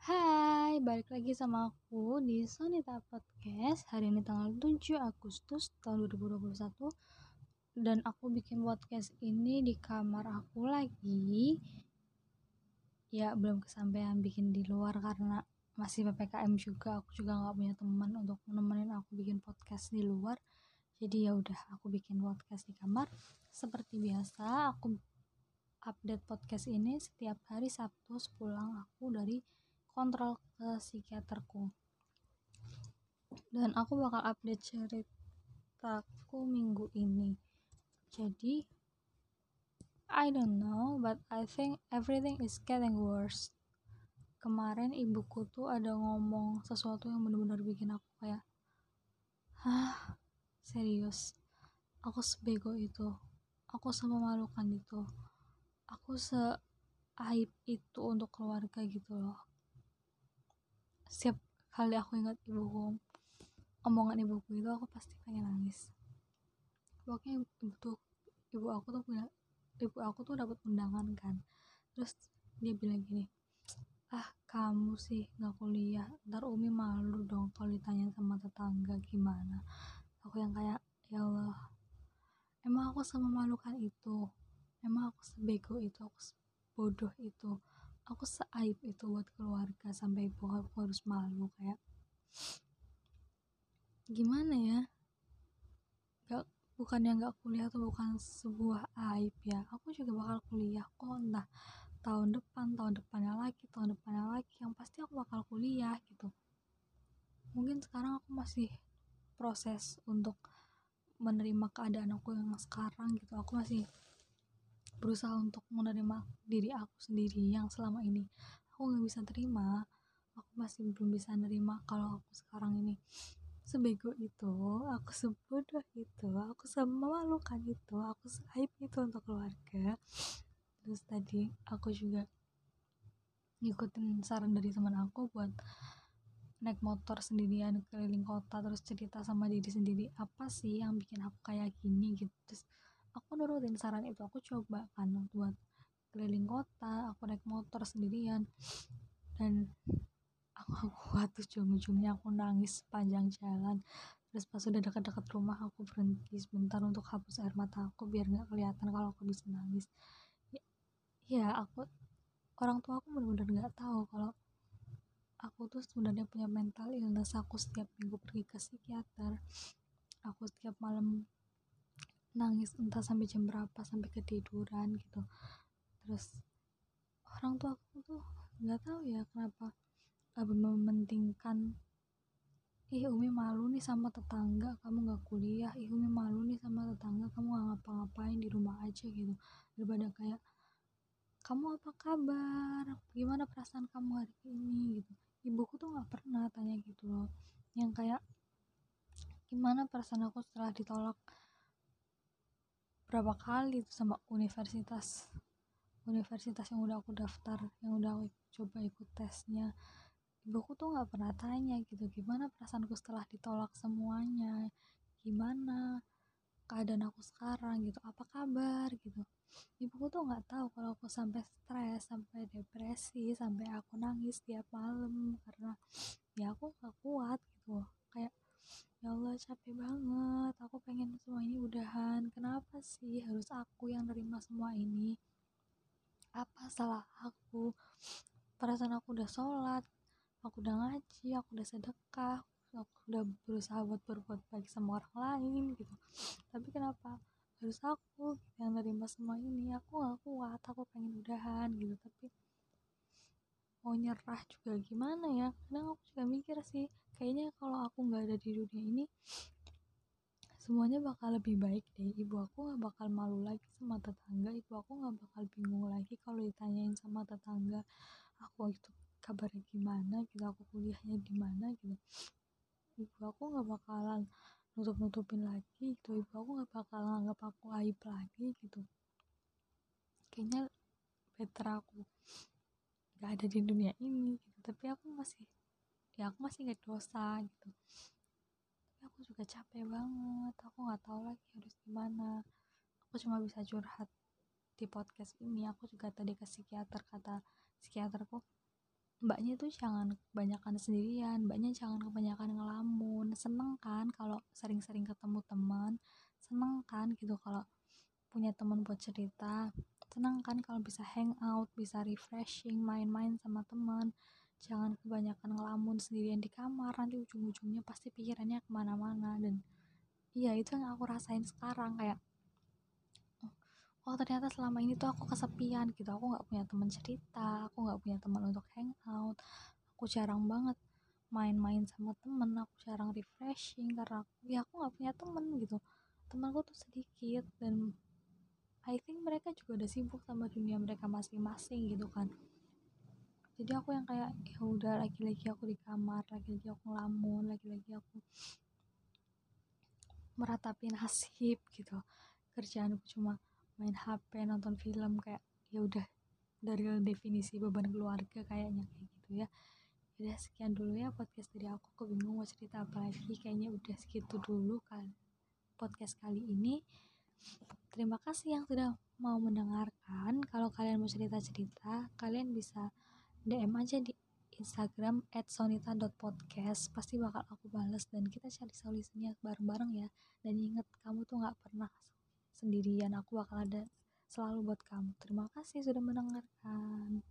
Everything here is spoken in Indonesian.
Hai, balik lagi sama aku di Sonita Podcast. Hari ini tanggal 7 Agustus tahun 2021 Dan aku bikin podcast ini di kamar aku lagi. Ya belum kesampaian bikin di luar karena masih PPKM juga. Aku juga nggak punya teman untuk nemenin aku bikin podcast di luar. Jadi ya udah aku bikin podcast di kamar. Seperti biasa aku update podcast ini setiap hari Sabtu sepulang aku dari kontrol ke psikiaterku. Dan aku bakal update ceritaku minggu ini. Jadi I don't know but I think everything is getting worse. Kemarin ibuku tuh ada ngomong sesuatu yang benar-benar bikin aku kayak hah serius? Aku sebego itu. Aku sememalukan itu. Aku se aib itu untuk keluarga gitu loh kali aku ingat ibuku omongan ibuku itu aku pasti pengen nangis. Pokoknya ibu tuh ibu aku tuh punya ibu aku tuh dapat undangan kan. Terus dia bilang gini ah kamu sih nggak kuliah ntar umi malu dong kalau ditanya sama tetangga gimana. Aku yang kayak ya Allah emang aku sama malukan itu emang aku sebego itu aku bodoh itu aku seaib itu buat keluarga sampai ibu aku harus malu kayak gimana ya? Gak bukan yang gak kuliah tuh bukan sebuah aib ya. Aku juga bakal kuliah kok entah tahun depan tahun depannya lagi tahun depannya lagi. Yang pasti aku bakal kuliah gitu. Mungkin sekarang aku masih proses untuk menerima keadaan aku yang sekarang gitu. Aku masih berusaha untuk menerima diri aku sendiri yang selama ini. Aku nggak bisa terima aku masih belum bisa nerima kalau aku sekarang ini. Sebego itu aku sebodoh itu aku sememalukan itu aku seaib itu untuk keluarga. Terus tadi aku juga ngikutin saran dari teman aku buat naik motor sendirian keliling kota terus cerita sama diri sendiri apa sih yang bikin aku kayak gini? Gitu. Terus aku nurutin saran itu aku coba kan buat keliling kota aku naik motor sendirian. Dan aku kuat ujung-ujungnya aku nangis sepanjang jalan. Terus pas udah dekat-dekat rumah aku berhenti sebentar untuk hapus air mata aku biar nggak kelihatan kalau aku bisa nangis. Ya, ya aku orang tua aku benar-benar nggak tahu kalau aku tuh sebenarnya punya mental illness. Aku setiap minggu pergi ke psikiater aku setiap malam nangis entah sampai jam berapa sampai ketiduran gitu. Terus orang tua aku tuh nggak tahu ya kenapa lebih mementingkan ih Umi malu nih sama tetangga kamu nggak kuliah. Ih Umi malu nih sama tetangga kamu nggak ngapa-ngapain di rumah aja gitu. Daripada kayak kamu apa kabar? Gimana perasaan kamu hari ini? Gitu. Ibuku tuh nggak pernah tanya gitu loh. Yang kayak gimana perasaan aku setelah ditolak berapa kali tuh sama universitas. Universitas yang udah aku daftar yang udah aku coba ikut tesnya. Ibuku tuh nggak pernah tanya gitu gimana perasaanku setelah ditolak semuanya? Gimana keadaan aku sekarang? Gitu apa kabar? Gitu. Ibuku tuh nggak tahu kalau aku sampai stres sampai depresi sampai aku nangis tiap malam karena ya aku gak kuat gitu. Kayak ya Allah capek banget aku pengen sih harus aku yang nerima semua ini? Apa salah aku? Perasaan aku udah sholat aku udah ngaji aku udah sedekah aku udah berusaha buat berbuat baik sama orang lain gitu. Tapi kenapa harus aku yang nerima semua ini? Aku gak kuat aku pengen udahan gitu. Tapi mau nyerah juga gimana ya? Kadang aku juga mikir sih kayaknya kalau aku nggak ada di dunia ini semuanya bakal lebih baik deh. Ibu aku nggak bakal malu lagi sama tetangga. Ibu aku nggak bakal bingung lagi kalau ditanyain sama tetangga aku itu kabarnya gimana gitu aku kuliahnya di mana gitu. Ibu aku nggak bakalan nutup nutupin lagi gitu. Ibu aku nggak bakal nganggap aku aib lagi gitu. Kayaknya better aku gak ada di dunia ini gitu. Tapi aku masih ya aku masih nggak dosa gitu aku juga capek banget aku nggak tahu lagi harus gimana. Aku cuma bisa curhat di podcast ini. Aku juga tadi ke psikiater kata psikiaterku mbaknya tuh jangan kebanyakan sendirian mbaknya jangan kebanyakan ngelamun. Seneng kan kalau sering-sering ketemu teman seneng kan gitu kalau punya teman buat cerita. Seneng kan kalau bisa hangout bisa refreshing main-main sama teman jangan kebanyakan ngelamun sendirian di kamar nanti ujung-ujungnya pasti pikirannya ke mana-mana dan iya itu yang aku rasain sekarang kayak oh ternyata selama ini tuh aku kesepian gitu. Aku nggak punya teman cerita aku nggak punya teman untuk hangout aku jarang banget main-main sama temen aku jarang refreshing karena aku, ya aku nggak punya temen gitu. Temanku tuh sedikit dan I think mereka juga udah sibuk sama dunia mereka masing-masing gitu kan jadi aku yang kayak ya udah lagi-lagi aku di kamar lagi-lagi aku ngelamun lagi-lagi aku meratapi nasib gitu. Kerjaanku cuma main HP nonton film kayak ya udah dari definisi beban keluarga kayaknya kayak gitu ya. Udah sekian dulu ya podcast dari aku. Aku bingung mau cerita apa lagi. Kayaknya udah segitu dulu kan podcast kali ini. Terima kasih yang sudah mau mendengarkan. Kalau kalian mau cerita-cerita kalian bisa DM aja di Instagram @sonita.podcast pasti bakal aku balas dan kita cari solusinya bareng-bareng ya. Dan inget kamu tuh nggak pernah sendirian. Aku bakal ada selalu buat kamu. Terima kasih sudah mendengarkan